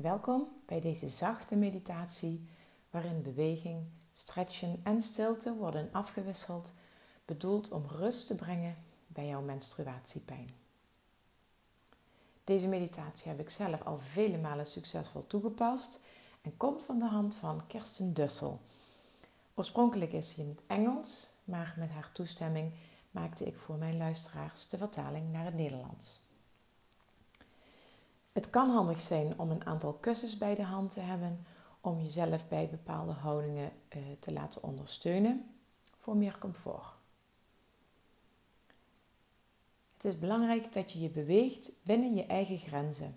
Welkom bij deze zachte meditatie waarin beweging, stretchen en stilte worden afgewisseld, bedoeld om rust te brengen bij jouw menstruatiepijn. Deze meditatie heb ik zelf al vele malen succesvol toegepast en komt van de hand van Kirsten Dussel. Oorspronkelijk is ze in het Engels, maar met haar toestemming maakte ik voor mijn luisteraars de vertaling naar het Nederlands. Het kan handig zijn om een aantal kussens bij de hand te hebben om jezelf bij bepaalde houdingen eh, te laten ondersteunen voor meer comfort. Het is belangrijk dat je je beweegt binnen je eigen grenzen.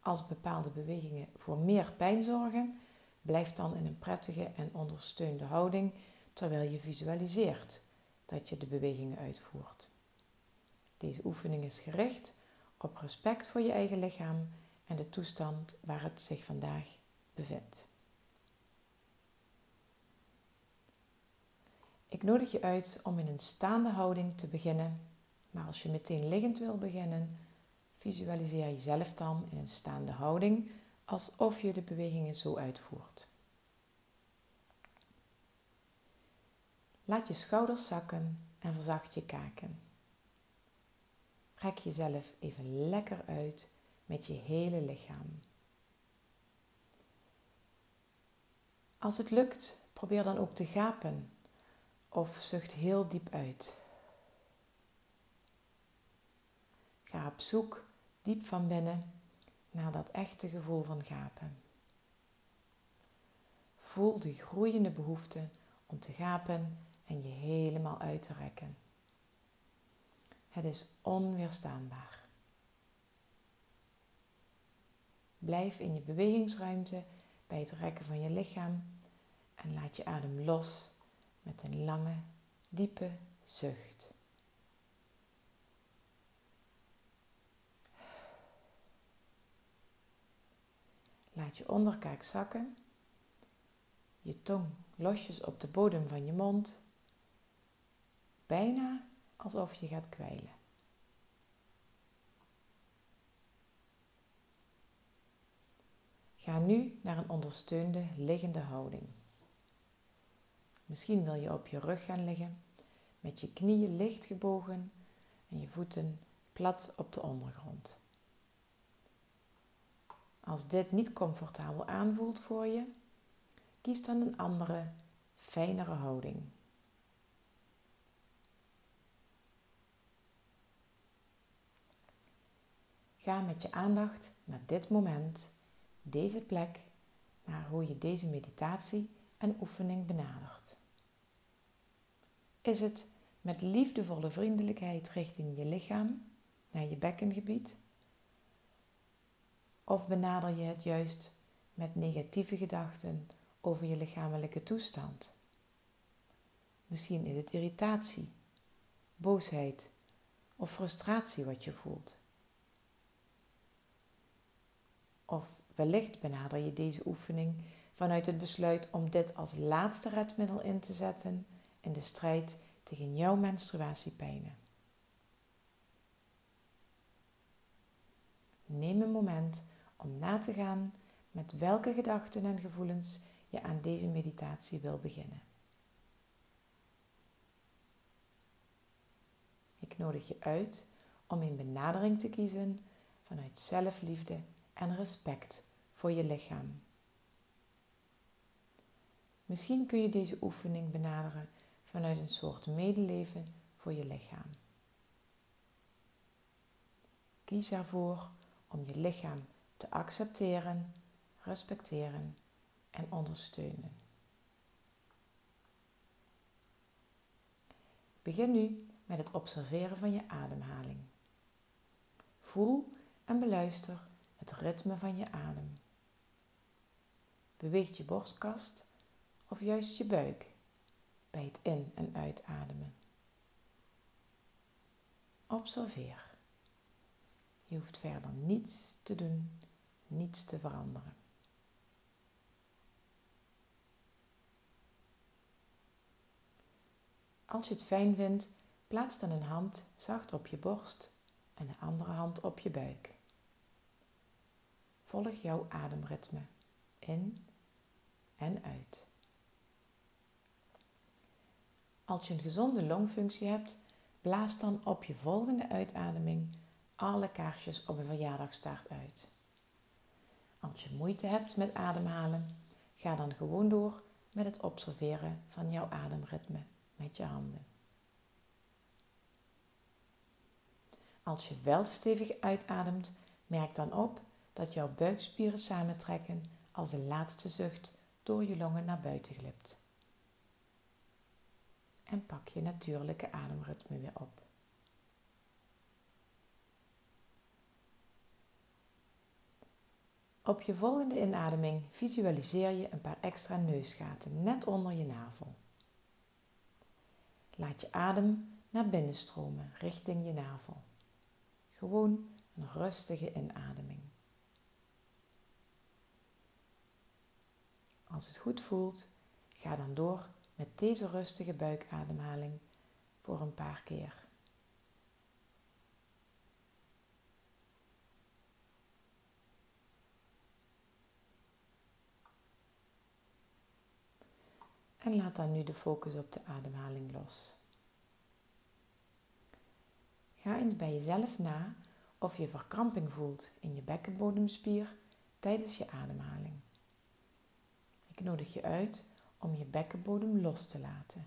Als bepaalde bewegingen voor meer pijn zorgen, blijf dan in een prettige en ondersteunde houding terwijl je visualiseert dat je de bewegingen uitvoert. Deze oefening is gericht op respect voor je eigen lichaam en de toestand waar het zich vandaag bevindt. Ik nodig je uit om in een staande houding te beginnen, maar als je meteen liggend wil beginnen, visualiseer jezelf dan in een staande houding alsof je de bewegingen zo uitvoert. Laat je schouders zakken en verzacht je kaken. Rek jezelf even lekker uit met je hele lichaam. Als het lukt, probeer dan ook te gapen of zucht heel diep uit. Ga op zoek diep van binnen naar dat echte gevoel van gapen. Voel die groeiende behoefte om te gapen en je helemaal uit te rekken. Het is onweerstaanbaar. Blijf in je bewegingsruimte bij het rekken van je lichaam en laat je adem los met een lange, diepe zucht. Laat je onderkaak zakken, je tong losjes op de bodem van je mond, bijna alsof je gaat kwijlen. Ga nu naar een ondersteunde liggende houding. Misschien wil je op je rug gaan liggen, met je knieën licht gebogen en je voeten plat op de ondergrond. Als dit niet comfortabel aanvoelt voor je, kies dan een andere, fijnere houding. Ga met je aandacht naar dit moment, deze plek, naar hoe je deze meditatie en oefening benadert. Is het met liefdevolle vriendelijkheid richting je lichaam, naar je bekkengebied? Of benader je het juist met negatieve gedachten over je lichamelijke toestand? Misschien is het irritatie, boosheid of frustratie wat je voelt. Of wellicht benader je deze oefening vanuit het besluit om dit als laatste redmiddel in te zetten in de strijd tegen jouw menstruatiepijnen. Neem een moment om na te gaan met welke gedachten en gevoelens je aan deze meditatie wil beginnen. Ik nodig je uit om een benadering te kiezen vanuit zelfliefde en respect voor je lichaam. Misschien kun je deze oefening benaderen vanuit een soort medeleven voor je lichaam. Kies ervoor om je lichaam te accepteren, respecteren en ondersteunen. Begin nu met het observeren van je ademhaling. Voel en beluister het ritme van je adem. Beweegt je borstkast of juist je buik bij het in- en uitademen. Observeer. Je hoeft verder niets te doen, niets te veranderen. Als je het fijn vindt, plaats dan een hand zacht op je borst en de andere hand op je buik. Volg jouw ademritme in en uit. Als je een gezonde longfunctie hebt, blaas dan op je volgende uitademing alle kaarsjes op een verjaardagstaart uit. Als je moeite hebt met ademhalen, ga dan gewoon door met het observeren van jouw ademritme met je handen. Als je wel stevig uitademt, merk dan op dat jouw buikspieren samentrekken als de laatste zucht door je longen naar buiten glipt. En pak je natuurlijke ademritme weer op. Op je volgende inademing visualiseer je een paar extra neusgaten net onder je navel. Laat je adem naar binnen stromen richting je navel. Gewoon een rustige inademing. Als het goed voelt, ga dan door met deze rustige buikademhaling voor een paar keer. En laat dan nu de focus op de ademhaling los. Ga eens bij jezelf na of je verkramping voelt in je bekkenbodemspier tijdens je ademhaling. Ik nodig je uit om je bekkenbodem los te laten,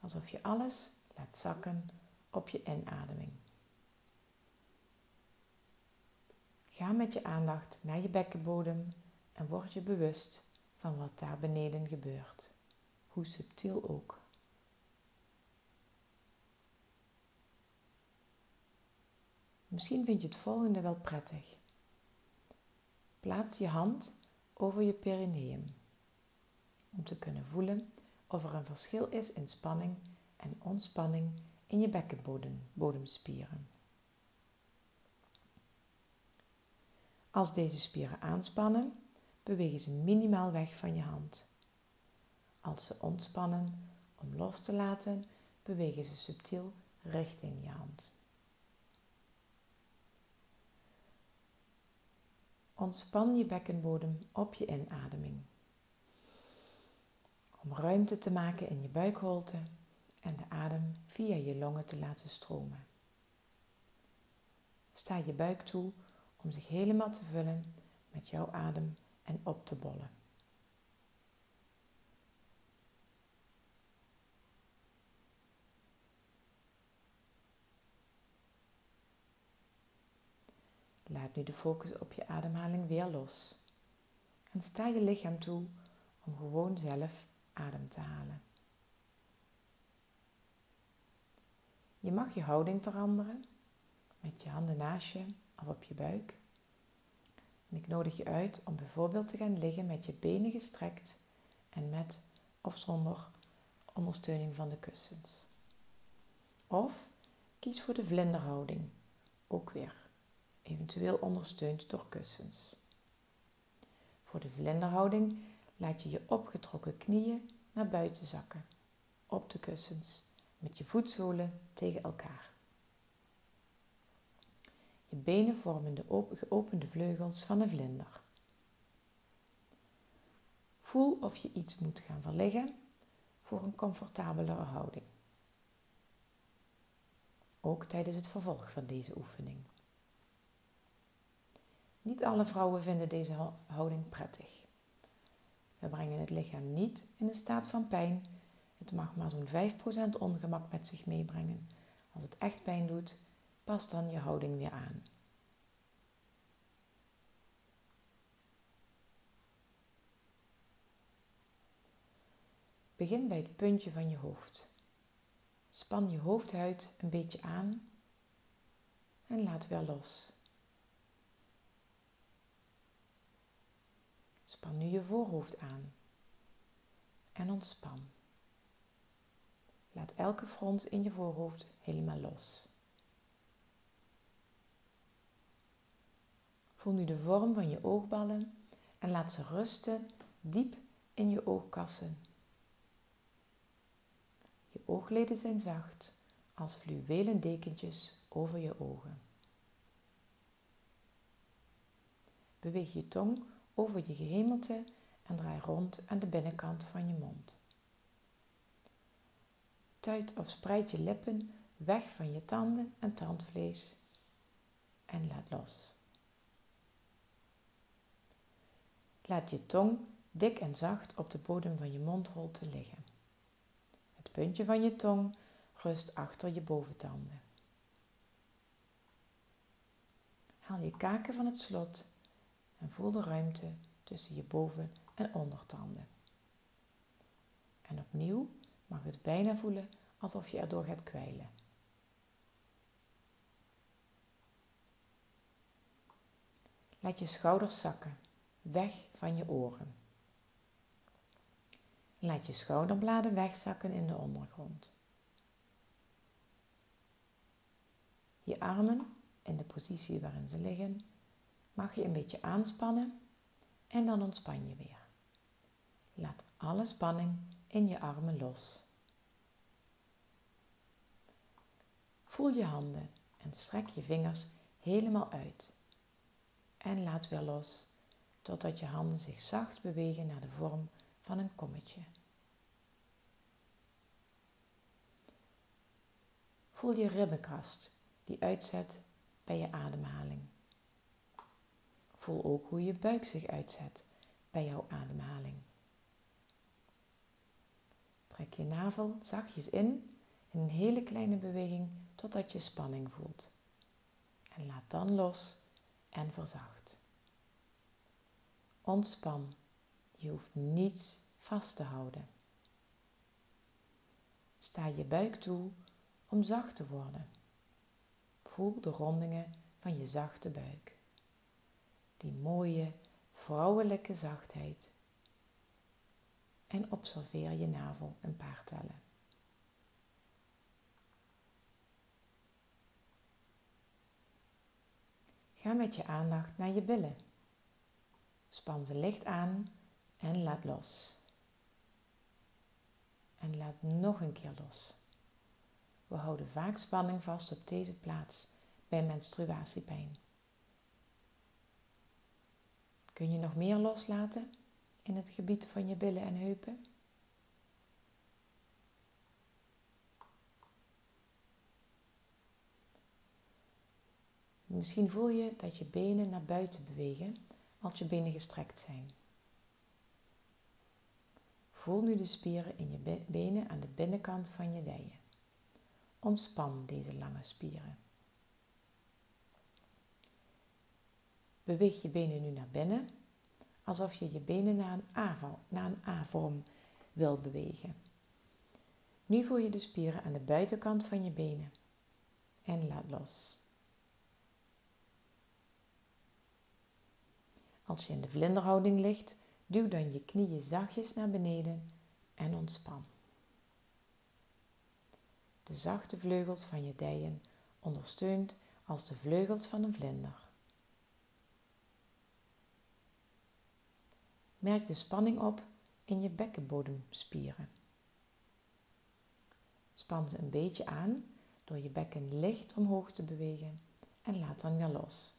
alsof je alles laat zakken op je inademing. Ga met je aandacht naar je bekkenbodem en word je bewust van wat daar beneden gebeurt, hoe subtiel ook. Misschien vind je het volgende wel prettig. Plaats je hand over je perineum om te kunnen voelen of er een verschil is in spanning en ontspanning in je bekkenbodemspieren. Als deze spieren aanspannen, bewegen ze minimaal weg van je hand. Als ze ontspannen om los te laten, bewegen ze subtiel richting je hand. Ontspan je bekkenbodem op je inademing. Om ruimte te maken in je buikholte en de adem via je longen te laten stromen. Sta je buik toe om zich helemaal te vullen met jouw adem en op te bollen. Nu de focus op je ademhaling weer los. En sta je lichaam toe om gewoon zelf adem te halen. Je mag je houding veranderen met je handen naast je of op je buik. En ik nodig je uit om bijvoorbeeld te gaan liggen met je benen gestrekt en met of zonder ondersteuning van de kussens. Of kies voor de vlinderhouding, ook weer eventueel ondersteund door kussens. Voor de vlinderhouding laat je je opgetrokken knieën naar buiten zakken, op de kussens, met je voetzolen tegen elkaar. Je benen vormen de geopende vleugels van een vlinder. Voel of je iets moet gaan verleggen voor een comfortabelere houding. Ook tijdens het vervolg van deze oefening. Niet alle vrouwen vinden deze houding prettig. We brengen het lichaam niet in een staat van pijn. Het mag maar zo'n 5% ongemak met zich meebrengen. Als het echt pijn doet, pas dan je houding weer aan. Begin bij het puntje van je hoofd. Span je hoofdhuid een beetje aan en laat weer los. Span nu je voorhoofd aan en ontspan. Laat elke frons in je voorhoofd helemaal los. Voel nu de vorm van je oogballen en laat ze rusten diep in je oogkassen. Je oogleden zijn zacht als fluwelen dekentjes over je ogen. Beweeg je tong over je gehemelte en draai rond aan de binnenkant van je mond. Tuit of spreid je lippen weg van je tanden en tandvlees en laat los. Laat je tong dik en zacht op de bodem van je mondholte liggen. Het puntje van je tong rust achter je boventanden. Haal je kaken van het slot en voel de ruimte tussen je boven- en ondertanden. En opnieuw mag het bijna voelen alsof je erdoor gaat kwijlen. Laat je schouders zakken, weg van je oren. Laat je schouderbladen wegzakken in de ondergrond. Je armen in de positie waarin ze liggen mag je een beetje aanspannen en dan ontspan je weer. Laat alle spanning in je armen los. Voel je handen en strek je vingers helemaal uit. En laat weer los totdat je handen zich zacht bewegen naar de vorm van een kommetje. Voel je ribbenkast die uitzet bij je ademhaling. Voel ook hoe je buik zich uitzet bij jouw ademhaling. Trek je navel zachtjes in in een hele kleine beweging totdat je spanning voelt. En laat dan los en verzacht. Ontspan. Je hoeft niets vast te houden. Sta je buik toe om zacht te worden. Voel de rondingen van je zachte buik. Die mooie vrouwelijke zachtheid. En observeer je navel een paar tellen. Ga met je aandacht naar je billen. Span ze licht aan en laat los. En laat nog een keer los. We houden vaak spanning vast op deze plaats bij menstruatiepijn. Kun je nog meer loslaten in het gebied van je billen en heupen? Misschien voel je dat je benen naar buiten bewegen als je benen gestrekt zijn. Voel nu de spieren in je benen aan de binnenkant van je dijen. Ontspan deze lange spieren. Beweeg je benen nu naar binnen, alsof je je benen naar een A, naar een A-vorm wil bewegen. Nu voel je de spieren aan de buitenkant van je benen en laat los. Als je in de vlinderhouding ligt, duw dan je knieën zachtjes naar beneden en ontspan. De zachte vleugels van je dijen ondersteunt als de vleugels van een vlinder. Merk de spanning op in je bekkenbodemspieren. Span ze een beetje aan door je bekken licht omhoog te bewegen en laat dan weer los.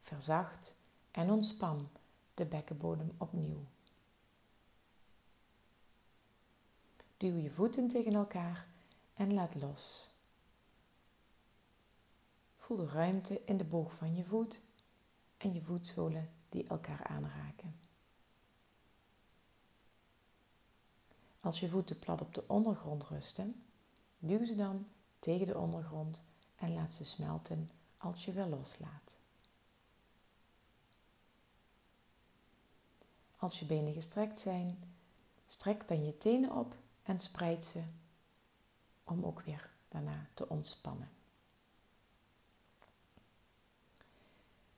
Verzacht en ontspan de bekkenbodem opnieuw. Duw je voeten tegen elkaar en laat los. Voel de ruimte in de boog van je voet en je voetzolen die elkaar aanraken. Als je voeten plat op de ondergrond rusten, duw ze dan tegen de ondergrond en laat ze smelten als je weer loslaat. Als je benen gestrekt zijn, strek dan je tenen op en spreid ze om ook weer daarna te ontspannen.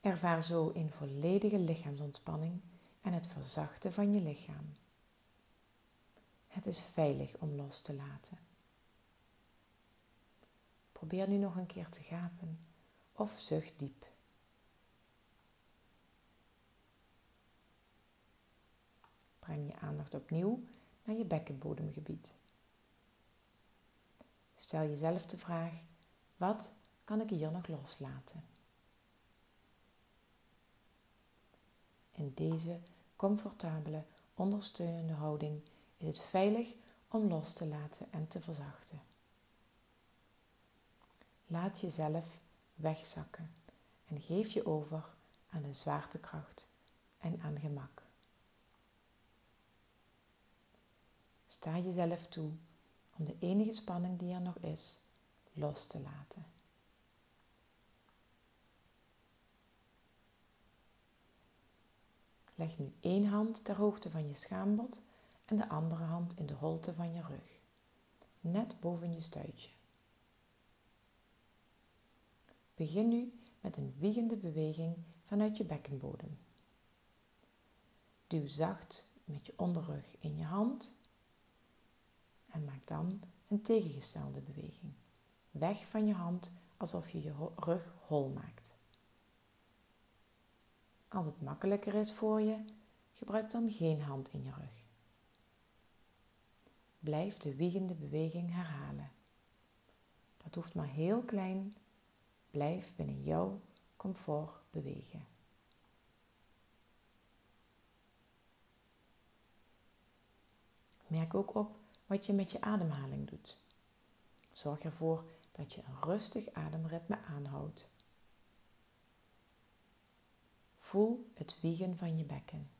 Ervaar zo een volledige lichaamsontspanning en het verzachten van je lichaam. Het is veilig om los te laten. Probeer nu nog een keer te gapen of zucht diep. Breng je aandacht opnieuw naar je bekkenbodemgebied. Stel jezelf de vraag: wat kan ik hier nog loslaten? In deze comfortabele, ondersteunende houding is het veilig om los te laten en te verzachten. Laat jezelf wegzakken en geef je over aan de zwaartekracht en aan gemak. Sta jezelf toe om de enige spanning die er nog is los te laten. Leg nu één hand ter hoogte van je schaambod en de andere hand in de holte van je rug, net boven je stuitje. Begin nu met een wiegende beweging vanuit je bekkenbodem. Duw zacht met je onderrug in je hand en maak dan een tegengestelde beweging. Weg van je hand alsof je je rug hol maakt. Als het makkelijker is voor je, gebruik dan geen hand in je rug. Blijf de wiegende beweging herhalen. Dat hoeft maar heel klein. Blijf binnen jouw comfort bewegen. Merk ook op wat je met je ademhaling doet. Zorg ervoor dat je een rustig ademritme aanhoudt. Voel het wiegen van je bekken.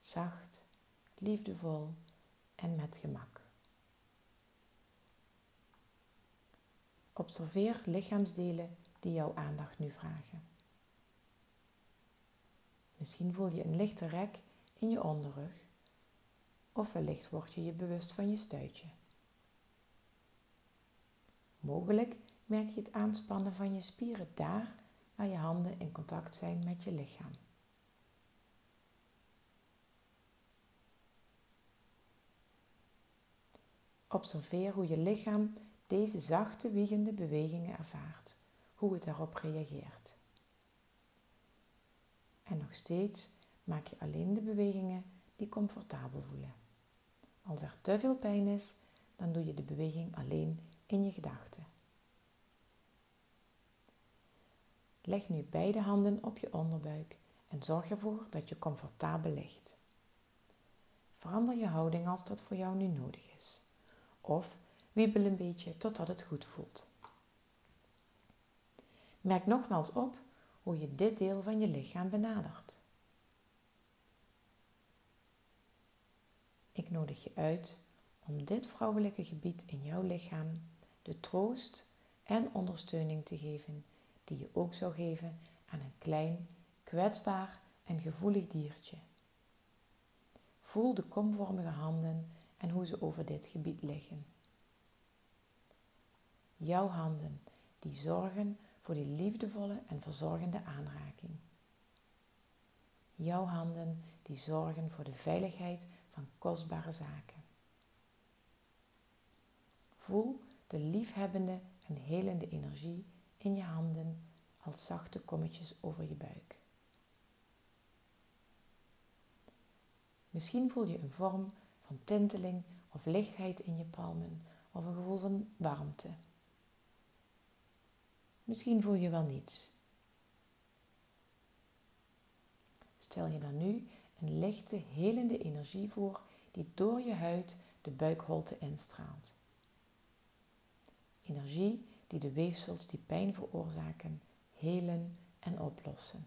Zacht, liefdevol en met gemak. Observeer lichaamsdelen die jouw aandacht nu vragen. Misschien voel je een lichte rek in je onderrug, of wellicht word je je bewust van je stuitje. Mogelijk merk je het aanspannen van je spieren daar waar je handen in contact zijn met je lichaam. Observeer hoe je lichaam deze zachte wiegende bewegingen ervaart, hoe het daarop reageert. En nog steeds maak je alleen de bewegingen die comfortabel voelen. Als er te veel pijn is, dan doe je de beweging alleen in je gedachten. Leg nu beide handen op je onderbuik en zorg ervoor dat je comfortabel ligt. Verander je houding als dat voor jou nu nodig is. Of wiebel een beetje totdat het goed voelt. Merk nogmaals op hoe je dit deel van je lichaam benadert. Ik nodig je uit om dit vrouwelijke gebied in jouw lichaam de troost en ondersteuning te geven die je ook zou geven aan een klein, kwetsbaar en gevoelig diertje. Voel de komvormige handen en hoe ze over dit gebied liggen. Jouw handen die zorgen voor die liefdevolle en verzorgende aanraking. Jouw handen die zorgen voor de veiligheid van kostbare zaken. Voel de liefhebbende en helende energie in je handen als zachte kommetjes over je buik. Misschien voel je een vorm van tinteling of lichtheid in je palmen of een gevoel van warmte. Misschien voel je wel niets. Stel je dan nu een lichte, helende energie voor die door je huid de buikholte instraalt. Energie die de weefsels die pijn veroorzaken helen en oplossen.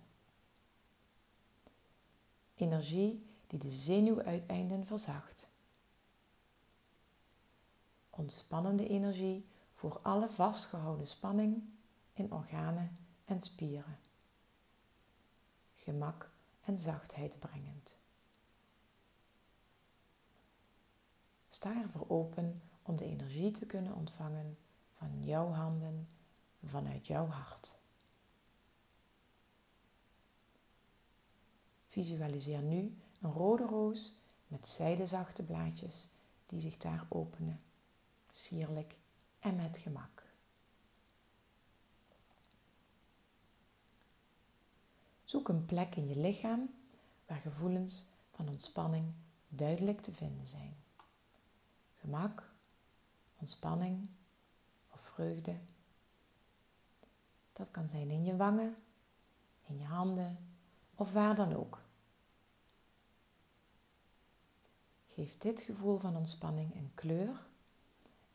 Energie die de zenuwuiteinden verzacht. Ontspannende energie voor alle vastgehouden spanning in organen en spieren. Gemak en zachtheid brengend. Sta ervoor open om de energie te kunnen ontvangen van jouw handen vanuit jouw hart. Visualiseer nu een rode roos met zijdezachte blaadjes die zich daar openen, sierlijk en met gemak. Zoek een plek in je lichaam waar gevoelens van ontspanning duidelijk te vinden zijn. Gemak, ontspanning of vreugde. Dat kan zijn in je wangen, in je handen of waar dan ook. Geef dit gevoel van ontspanning een kleur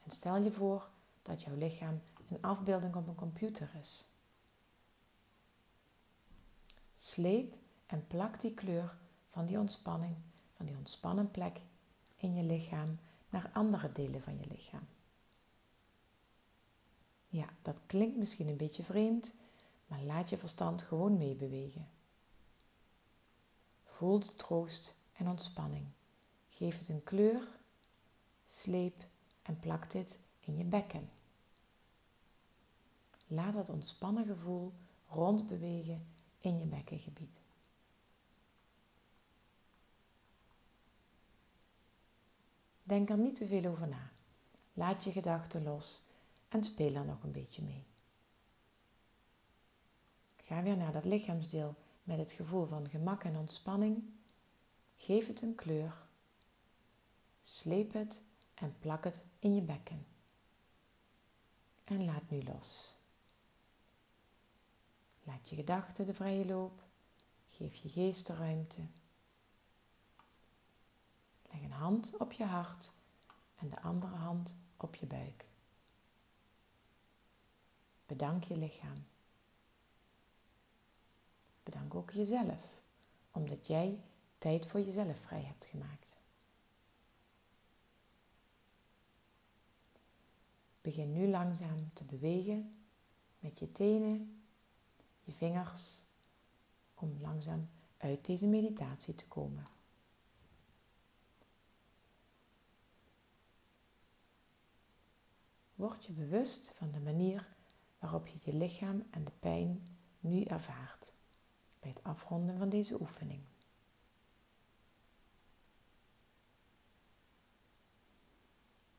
en stel je voor dat jouw lichaam een afbeelding op een computer is. Sleep en plak die kleur van die ontspanning, van die ontspannen plek in je lichaam naar andere delen van je lichaam. Ja, dat klinkt misschien een beetje vreemd, maar laat je verstand gewoon meebewegen. Voel de troost en ontspanning. Geef het een kleur, sleep en plak dit in je bekken. Laat dat ontspannen gevoel rondbewegen in je bekkengebied. Denk er niet te veel over na. Laat je gedachten los en speel er nog een beetje mee. Ga weer naar dat lichaamsdeel met het gevoel van gemak en ontspanning. Geef het een kleur. Sleep het en plak het in je bekken. En laat nu los. Laat je gedachten de vrije loop. Geef je geest de ruimte. Leg een hand op je hart en de andere hand op je buik. Bedank je lichaam. Bedank ook jezelf, omdat jij tijd voor jezelf vrij hebt gemaakt. Begin nu langzaam te bewegen met je tenen, je vingers, om langzaam uit deze meditatie te komen. Word je bewust van de manier waarop je je lichaam en de pijn nu ervaart bij het afronden van deze oefening.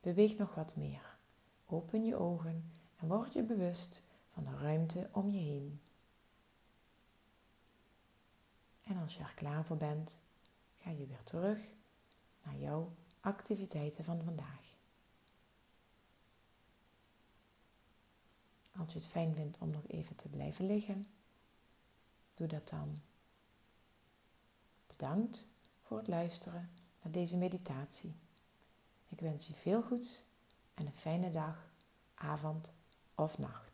Beweeg nog wat meer. Open je ogen en word je bewust van de ruimte om je heen. En als je er klaar voor bent, ga je weer terug naar jouw activiteiten van vandaag. Als je het fijn vindt om nog even te blijven liggen, doe dat dan. Bedankt voor het luisteren naar deze meditatie. Ik wens je veel goeds en een fijne dag, avond of nacht.